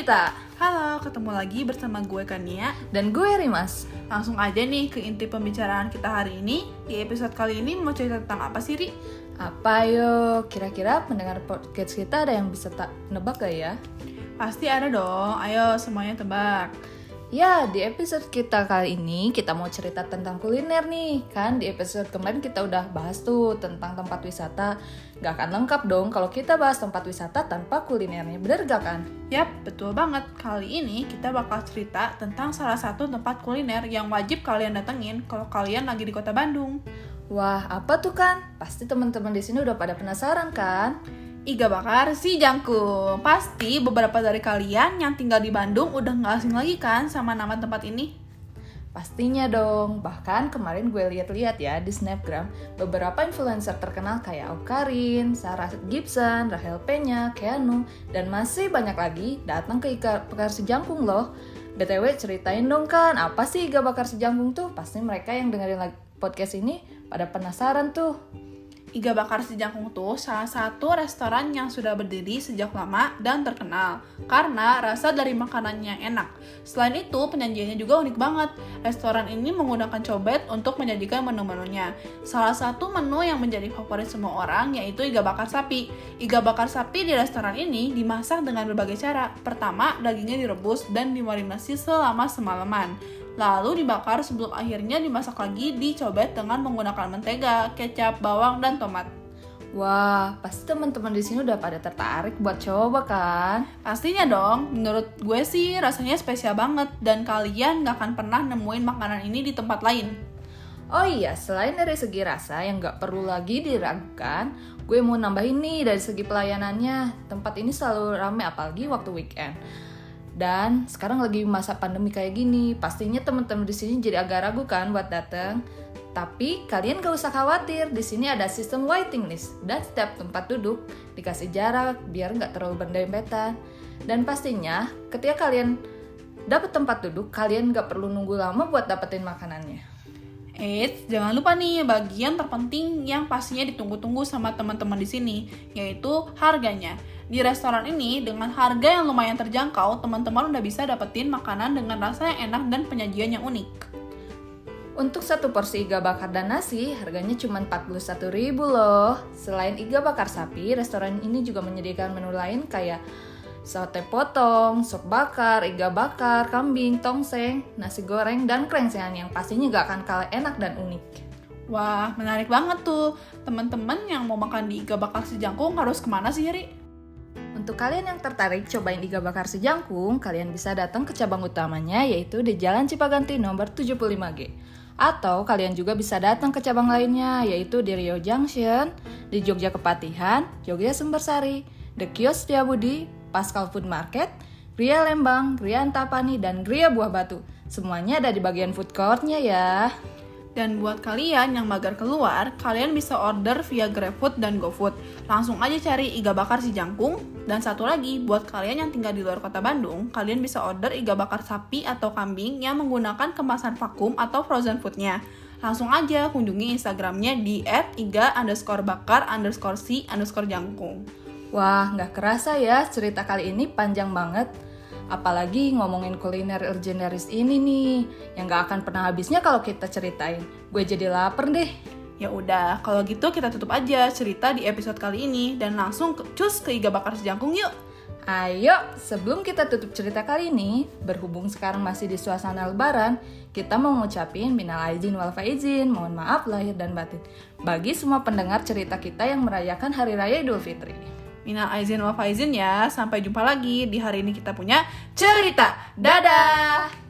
cerita Halo, ketemu lagi bersama gue Kania. dan gue Rimas. Langsung aja nih ke inti pembicaraan kita hari ini. Di episode kali ini mau cerita tentang apa sih, Ri? Apa yo? Kira-kira pendengar podcast kita ada yang bisa tak nebak gak ya? Pasti ada dong. Ayo semuanya tebak. Ya, di episode kita kali ini kita mau cerita tentang kuliner nih. Kan di episode kemarin kita udah bahas tuh tentang tempat wisata. Gak akan lengkap dong kalau kita bahas tempat wisata tanpa kulinernya. Bener gak kan? Yap, betul banget. Kali ini kita bakal cerita tentang salah satu tempat kuliner yang wajib kalian datengin kalau kalian lagi di kota Bandung. Wah, apa tuh kan? Pasti teman-teman di sini udah pada penasaran kan? Iga bakar si jangkung. Pasti beberapa dari kalian yang tinggal di Bandung udah nggak asing lagi kan sama nama tempat ini? Pastinya dong, bahkan kemarin gue lihat-lihat ya di Snapgram beberapa influencer terkenal kayak Aukarin, Sarah Gibson, Rahel Penya, Keanu, dan masih banyak lagi datang ke Iga Bakar Si Jangkung loh. BTW ceritain dong kan, apa sih Iga Bakar Si Jangkung tuh? Pasti mereka yang dengerin podcast ini pada penasaran tuh. Iga Bakar Si Jangkung tuh salah satu restoran yang sudah berdiri sejak lama dan terkenal karena rasa dari makanannya enak. Selain itu, penyajiannya juga unik banget. Restoran ini menggunakan cobek untuk menyajikan menu-menunya. Salah satu menu yang menjadi favorit semua orang yaitu iga bakar sapi. Iga bakar sapi di restoran ini dimasak dengan berbagai cara. Pertama, dagingnya direbus dan dimarinasi selama semalaman. Lalu dibakar sebelum akhirnya dimasak lagi dicobek dengan menggunakan mentega, kecap, bawang, dan tomat. Wah, pasti teman-teman di sini udah pada tertarik buat coba kan? Pastinya dong, menurut gue sih rasanya spesial banget dan kalian gak akan pernah nemuin makanan ini di tempat lain. Oh iya, selain dari segi rasa yang nggak perlu lagi diragukan, gue mau nambahin nih dari segi pelayanannya. Tempat ini selalu rame apalagi waktu weekend. Dan sekarang lagi masa pandemi kayak gini, pastinya teman-teman di sini jadi agak ragu kan buat datang. Tapi kalian gak usah khawatir, di sini ada sistem waiting list dan setiap tempat duduk dikasih jarak biar nggak terlalu berdempetan. Dan pastinya ketika kalian dapat tempat duduk, kalian nggak perlu nunggu lama buat dapetin makanannya. Eits, jangan lupa nih bagian terpenting yang pastinya ditunggu-tunggu sama teman-teman di sini, yaitu harganya. Di restoran ini, dengan harga yang lumayan terjangkau, teman-teman udah bisa dapetin makanan dengan rasa yang enak dan penyajian yang unik. Untuk satu porsi iga bakar dan nasi, harganya cuma 41.000 loh. Selain iga bakar sapi, restoran ini juga menyediakan menu lain kayak sate potong, sop bakar, iga bakar, kambing, tongseng, nasi goreng, dan krengsengan yang pastinya gak akan kalah enak dan unik. Wah, menarik banget tuh. Teman-teman yang mau makan di Iga Bakar Si Jangkung harus ke mana sih, Ri? Untuk kalian yang tertarik cobain iga bakar sejangkung, kalian bisa datang ke cabang utamanya yaitu di Jalan Cipaganti nomor 75G. Atau kalian juga bisa datang ke cabang lainnya yaitu di Rio Junction, di Jogja Kepatihan, Jogja Sumbersari, The Kios Setiabudi, Pascal Food Market, Gria Lembang, Gria Antapani, dan Gria Buah Batu. Semuanya ada di bagian food courtnya ya. Dan buat kalian yang magar keluar, kalian bisa order via GrabFood dan GoFood. Langsung aja cari iga bakar si jangkung. Dan satu lagi, buat kalian yang tinggal di luar kota Bandung, kalian bisa order iga bakar sapi atau kambing yang menggunakan kemasan vakum atau frozen foodnya. Langsung aja kunjungi Instagramnya di @iga underscore bakar underscore si underscore jangkung. Wah, nggak kerasa ya cerita kali ini panjang banget. Apalagi ngomongin kuliner legendaris ini nih, yang nggak akan pernah habisnya kalau kita ceritain. Gue jadi lapar deh. Ya udah, kalau gitu kita tutup aja cerita di episode kali ini dan langsung ke, cus ke iga bakar si jangkung yuk. Ayo, sebelum kita tutup cerita kali ini, berhubung sekarang masih di suasana lebaran, kita mau ngucapin minal aizin wal faizin, mohon maaf lahir dan batin. Bagi semua pendengar cerita kita yang merayakan Hari Raya Idul Fitri. Minal aizin wal faizin ya. Sampai jumpa lagi di hari ini kita punya cerita. Dadah.